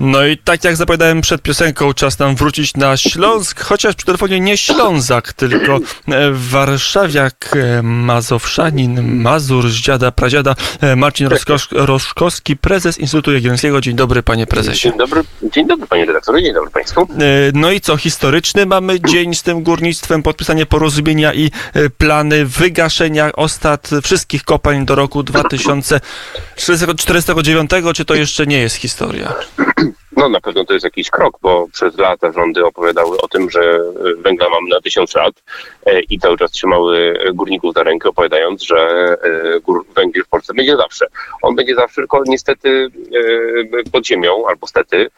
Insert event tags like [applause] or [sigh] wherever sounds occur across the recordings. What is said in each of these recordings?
No i tak jak zapowiadałem przed piosenką, czas nam wrócić na Śląsk, chociaż przy telefonie nie Ślązak, tylko e, warszawiak, e, mazowszanin, Mazur z dziada, pradziada, e, Marcin Roszkosz, Roszkowski, prezes Instytutu Jagiellońskiego. Dzień dobry, panie prezesie. Dzień dobry, dzień dobry panie redaktorze, dzień dobry państwu. No i co, historyczny mamy dzień z tym górnictwem, podpisanie porozumienia i plany wygaszenia ostat wszystkich kopalń do roku 2049, czy to jeszcze nie jest historia? No na pewno to jest jakiś krok, bo przez lata rządy opowiadały o tym, że e, węgla mamy na tysiąc lat e, i cały czas trzymały górników za rękę, opowiadając, że e, węgiel w Polsce będzie zawsze. On będzie zawsze, tylko niestety pod ziemią, albo stety,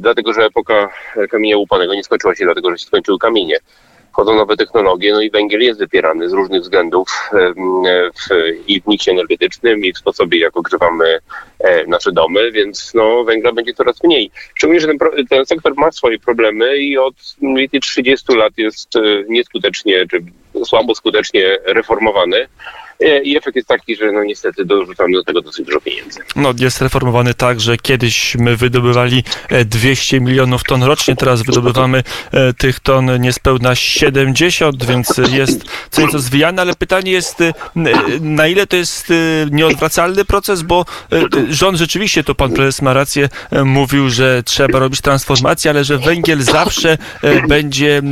dlatego że epoka kamienia łupanego nie skończyła się dlatego, że się skończyły kamienie wchodzą nowe technologie, no i węgiel jest wypierany z różnych względów w, i w miksie energetycznym, i w sposobie, jak ogrzewamy e, nasze domy, więc no, węgla będzie coraz mniej. Szczególnie, że ten, ten sektor ma swoje problemy i od mniej więcej 30 lat jest e, nieskutecznie, czy słabo skutecznie reformowany. E, I efekt jest taki, że no niestety dorzucamy do tego dosyć dużo pieniędzy. No jest reformowany tak, że kiedyś my wydobywali 200 milionów ton rocznie, teraz wydobywamy tych ton niespełna 70, więc jest co nieco zwijane, ale pytanie jest, na ile to jest nieodwracalny proces, bo rząd rzeczywiście, to pan prezes ma rację, mówił, że trzeba robić transformację, ale że węgiel zawsze będzie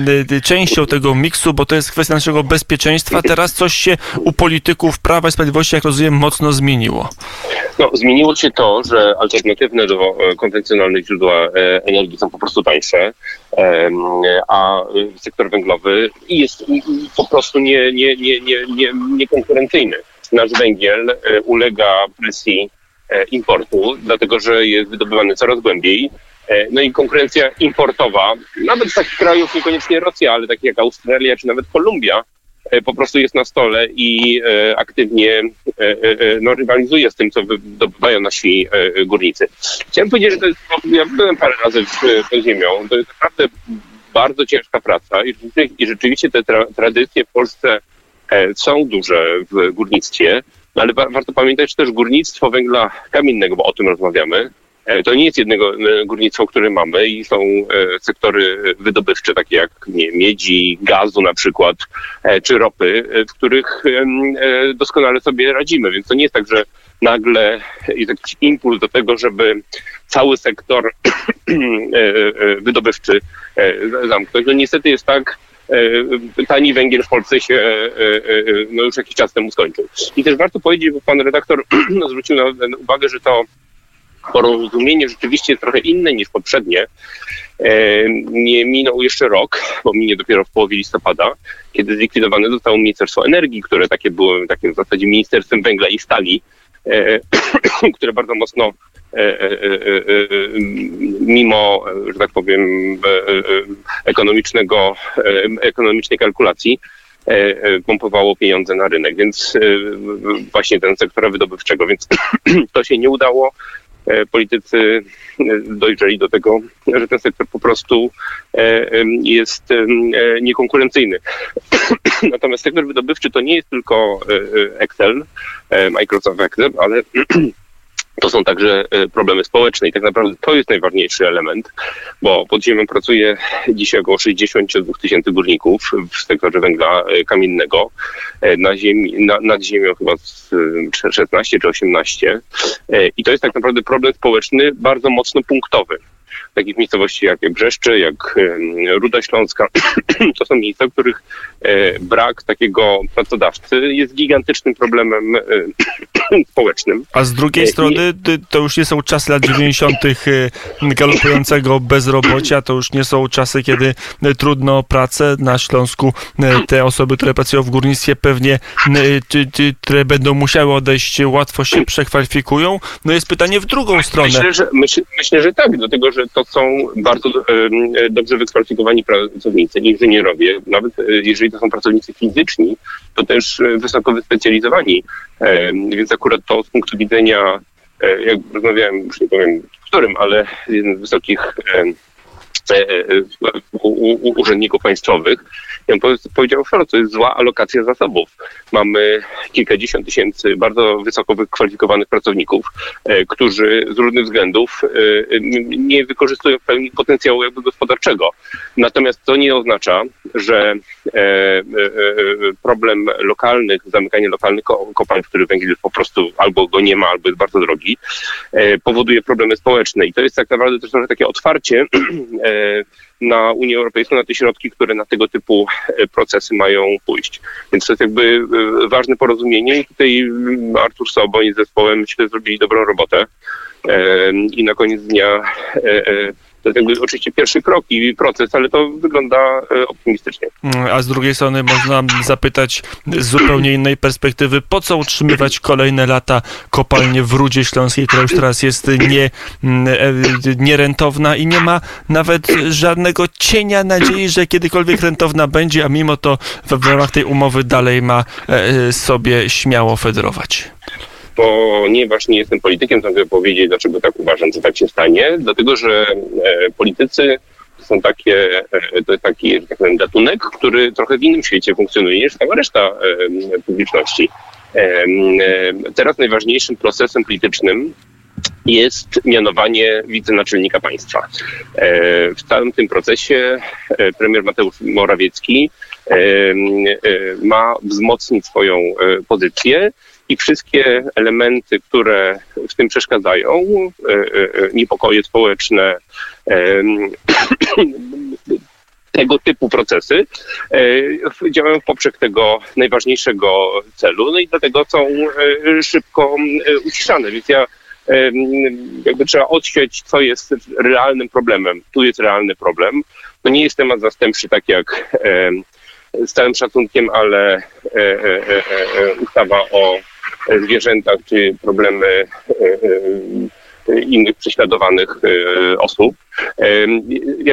częścią tego miksu, bo to jest kwestia naszego bezpieczeństwa. Teraz coś się u polityków Prawa i Sprawiedliwości, jak rozumiem, mocno zmieniło. No, zmieniło się to, że alternatywne do e, konwencjonalnych źródła e, energii są po prostu tańsze, a sektor węglowy jest po prostu nie, nie, nie, nie, nie, niekonkurencyjny. Nasz węgiel e, ulega presji importu, dlatego że jest wydobywany coraz głębiej. No i konkurencja importowa, nawet z takich krajów, niekoniecznie Rosja, ale takich jak Australia czy nawet Kolumbia, E, po prostu jest na stole i e, aktywnie e, no, rywalizuje z tym, co wydobywają nasi górnicy. Chciałem powiedzieć, że to jest, ja byłem parę razy pod ziemią, to jest naprawdę bardzo ciężka praca i, i rzeczywiście te tra tradycje w Polsce są duże w górnictwie, no, ale warto pamiętać że też górnictwo węgla kamiennego, bo o tym rozmawiamy, E, to nie jest jednego e, górnictwo, które mamy i są e, sektory wydobywcze, takie jak nie, miedzi, gazu na przykład, czy ropy, w których doskonale sobie radzimy. Więc to nie jest tak, że nagle jest jakiś impuls do tego, żeby cały sektor [clears throat] wydobywczy zamknąć. No niestety jest tak, tani węgiel w Polsce się no już jakiś czas temu skończył. I też warto powiedzieć, bo pan redaktor [clears throat] zwrócił na uwagę, że to porozumienie rzeczywiście jest trochę inne niż poprzednie. E, nie minął jeszcze rok, bo minie dopiero w połowie listopada, kiedy zlikwidowane zostało Ministerstwo Energii, które takie było takim w zasadzie Ministerstwem Węgla i Stali, e, [coughs] które bardzo mocno e, mimo, że tak powiem, ekonomicznego, ekonomicznej kalkulacji, pompowało pieniądze na rynek, więc właśnie ten sektora wydobywczego, więc [coughs] to się nie udało. E, politycy e, dojrzeli do tego, że ten sektor po prostu e, jest niekonkurencyjny. [clears throat] Natomiast sektor wydobywczy to nie jest tylko Excel, Microsoft Excel, ale [clears throat] to są także e, problemy społeczne i tak naprawdę to jest najważniejszy element, bo pod ziemią pracuje dzisiaj około 62 tysięcy górników w sektorze węgla e, kamiennego, e, na ziemi, na, nad ziemią chyba 16 czy 18 i to jest tak naprawdę problem społeczny bardzo mocno punktowy takich miejscowości jak Brzeszcze, jak Ruda Śląska. [clears throat] To są miejsca, w których e, brak takiego pracodawcy jest gigantycznym problemem e, [clears throat] społecznym. A z drugiej strony to już nie są czasy lat 90. galopującego bezrobocia, to już nie są czasy, kiedy trudno o pracę na Śląsku. Te osoby, które pracują w górnictwie pewnie, które będą musiały odejść, łatwo się przekwalifikują. No jest pytanie w drugą stronę. Myślę, że, myśl, myślę, że tak, dlatego że to są bardzo dobrze wykwalifikowani pracownicy, inżynierowie, nawet e, jeżeli to są pracownicy fizyczni, to też e, wysoko wyspecjalizowani. Więc akurat to z punktu widzenia, e, jak rozmawiałem, już nie powiem w którym, ale jeden z wysokich u, u, urzędników państwowych. I on powiedział, że to jest zła alokacja zasobów. Mamy kilkadziesiąt tysięcy bardzo wysoko wykwalifikowanych pracowników, którzy z różnych względów nie wykorzystują w pełni potencjału jakby gospodarczego. Natomiast to nie oznacza, że problem lokalnych, zamykanie lokalnych kopalń, w których węgiel po prostu albo go nie ma, albo jest bardzo drogi, powoduje problemy społeczne. I to jest tak naprawdę też trochę takie otwarcie [clears throat] e, na Unię Europejską, na te środki, które na tego typu e, procesy mają pójść. Więc to jest jakby e, ważne porozumienie i tutaj mm, Artur Soboń z zespołem myślę zrobili dobrą robotę. I na koniec dnia to jest oczywiście pierwszy krok i proces, ale to wygląda e, optymistycznie. Mm, a z drugiej strony można zapytać z zupełnie innej perspektywy, po co utrzymywać kolejne lata kopalnie w Rudzie Śląskiej, która już teraz jest nie, mm, e, nierentowna i nie ma nawet żadnego cienia nadziei, że kiedykolwiek rentowna będzie, a mimo to w ramach tej umowy dalej ma e, sobie śmiało federować ponieważ nie jestem politykiem, to mogę powiedzieć, dlaczego tak uważam, że tak się stanie. Dlatego, że e, politycy są takie, e, to jest taki, że tak powiem, gatunek, który trochę w innym świecie funkcjonuje niż cała reszta e, publiczności. Teraz najważniejszym procesem politycznym jest mianowanie wicenaczelnika państwa. W całym tym procesie premier Mateusz Morawiecki ma wzmocnić swoją pozycję i wszystkie elementy, które w tym przeszkadzają, e, e, niepokoje społeczne, [coughs] tego typu procesy e, działają w poprzek tego najważniejszego celu, no i dlatego są szybko uciszane. Więc ja jakby trzeba odsieć, co jest realnym problemem. Tu jest realny problem. To nie jest temat zastępczy, tak jak z całym szacunkiem, ale ustawa o zwierzętach, czy problemy e, e, innych prześladowanych e, osób.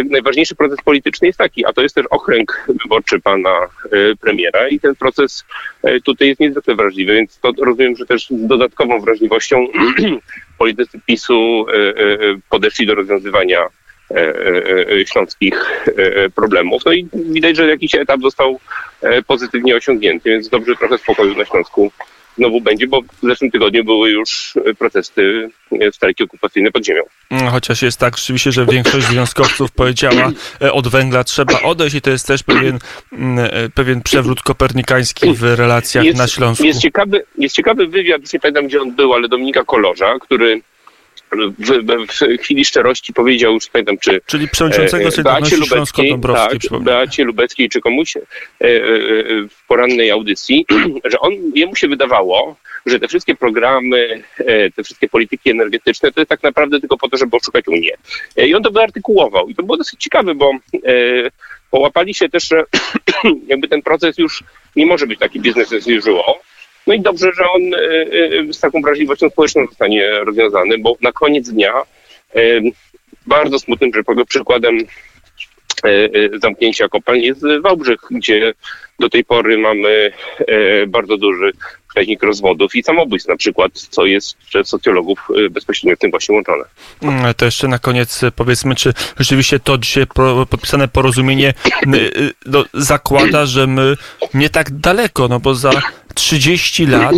Najważniejszy proces polityczny jest taki, a to jest też okręg wyborczy pana premiera i ten proces tutaj jest niezwykle wrażliwy, więc to rozumiem, że też z dodatkową wrażliwością [clears throat] politycy PiSu podeszli do rozwiązywania śląskich problemów. No i widać, że jakiś etap został pozytywnie osiągnięty, więc dobrze trochę spokoju na Śląsku znowu będzie, bo w zeszłym tygodniu były już protesty, e, strajki okupacyjne pod ziemią. Mm, chociaż jest tak rzeczywiście, że większość związkowców powiedziała, e, od węgla trzeba odejść i to jest też pewien, mm, e, pewien przewrót kopernikański w relacjach jest, na Śląsku. Jest ciekawy, jest ciekawy wywiad, nie pamiętam gdzie on był, ale Dominika Kolorza, który w, w, chwili szczerości powiedział, już pamiętam, czy Czyli przewodniczącego Beacie Lubeckiej, tak, Beacie Lubeckiej, czy komuś e, e, w porannej audycji, [clears throat] że on, jemu się wydawało, że te wszystkie programy, e, te wszystkie polityki energetyczne, to jest tak naprawdę tylko po to, żeby oszukać Unię. I on to wyartykułował. I to było dosyć ciekawe, bo połapali się też, że [clears throat] jakby ten proces już nie może być taki biznes as usual, no i dobrze, że on e, e, z taką wrażliwością społeczną zostanie rozwiązany, bo na koniec dnia e, bardzo smutnym przykładem zamknięcia kopalni jest Wałbrzych, gdzie do tej pory mamy bardzo duży wskaźnik rozwodów i samobójstw na przykład, co jest przez socjologów bezpośrednio w tym właśnie łączone. Mm, to jeszcze na koniec powiedzmy, czy rzeczywiście to dzisiaj podpisane porozumienie no, zakłada, że my nie tak daleko, no bo za 30 lat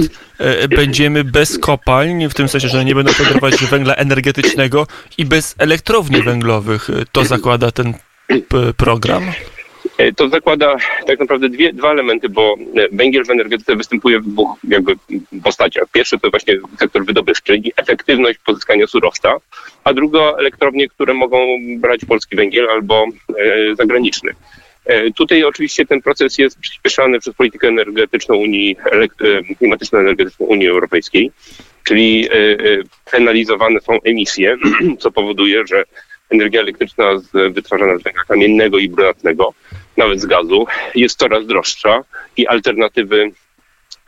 będziemy bez kopalń, w tym sensie, że nie będą produkować węgla energetycznego i bez elektrowni węglowych. To zakłada ten program? E, to zakłada tak naprawdę dwie, dwa elementy, bo e, węgiel w energetyce występuje w dwóch jakby postaciach. Pierwszy to właśnie sektor wydobywczy, czyli efektywność pozyskania surowca, a druga elektrownie, które mogą brać polski węgiel albo e, zagraniczny. E, tutaj oczywiście ten proces jest przyspieszany przez politykę energetyczną Unii, e, klimatyczno-energetyczną Unii Europejskiej, czyli penalizowane są emisje, [clears throat] co powoduje, że energia elektryczna wytwarzana z węgla kamiennego i brunatnego, nawet z gazu, jest coraz droższa i alternatywy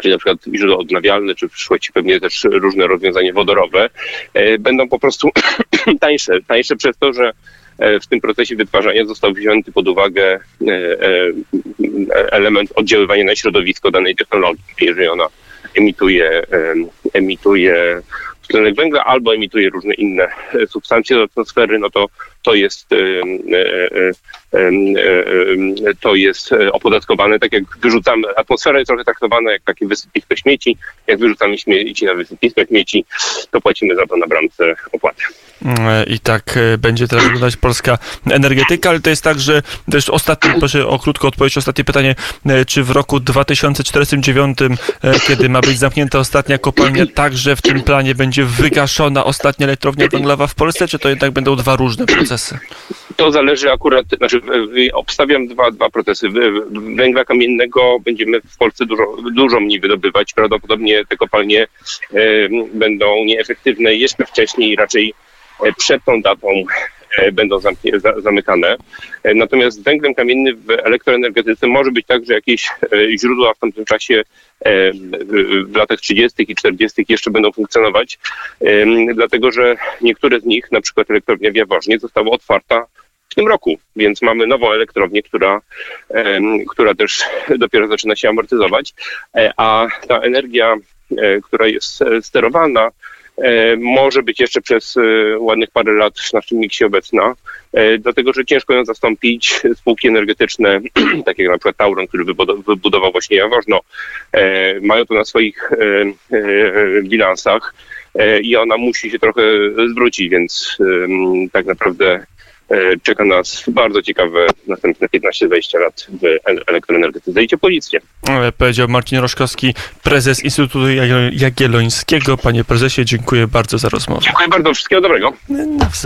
czyli na przykład źródła odnawialne, czy w przyszłości pewnie też różne rozwiązania wodorowe, e, będą po prostu [clears throat] tańsze. Tańsze przez to, że e, w tym procesie wytwarzania został wzięty pod uwagę e, element oddziaływania na środowisko danej technologii. Jeżeli ona emituje, emituje tlenek węgla albo emituje różne inne e, substancje do atmosfery, no to to jest e, e, to jest opodatkowane, tak jak wyrzucamy, atmosfera jest trochę traktowana jak takie wysypisko śmieci, jak wyrzucamy śmieci na wysypisko śmieci, to płacimy za to na bramce opłatę. E, I tak będzie teraz wyglądać polska energetyka, ale to jest tak, że też ostatnie, proszę o krótką odpowiedź, ostatnie pytanie, czy w roku 2049, e, kiedy ma być zamknięta ostatnia kopalnia, także w tym planie będzie wygaszona ostatnia elektrownia węglowa w Polsce, czy to jednak będą dwa różne procesy? To zależy akurat, znaczy obstawiam dwa, dwa procesy. Węgla kamiennego będziemy w Polsce dużo, dużo mniej wydobywać. Prawdopodobnie te kopalnie e, będą nieefektywne jeszcze wcześniej, raczej e, przed tą datą będą zamknie, za, zamykane. E, Natomiast węglem kamiennym w elektroenergetyce może być tak, że jakieś e, źródła w tamtym czasie e, w- latach 30. i 40. jeszcze będą funkcjonować, dlatego że niektóre z nich, na przykład elektrownia w Jaworznie, została otwarta w tym roku, więc mamy nową elektrownię, która, która też dopiero zaczyna się amortyzować, E, a ta energia, e, która jest e, sterowana, e, może być jeszcze przez e, ładnych parę lat w naszym miksie obecna, e, dlatego że ciężko ją zastąpić. Spółki energetyczne, [clears throat] takie jak na przykład Tauron, który wybudo- wybudował właśnie Jaworzno, e, mają to na swoich e, e, bilansach e, i ona musi się trochę zwrócić, więc tak naprawdę e, czeka nas bardzo ciekawe następne 15-20 lat w e- elektroenergetyce i ciepłownictwie. E, Powiedział Marcin Roszkowski, prezes Instytutu Jagiellońskiego. Panie prezesie, dziękuję bardzo za rozmowę. Dziękuję bardzo, wszystkiego dobrego. Nawzajem.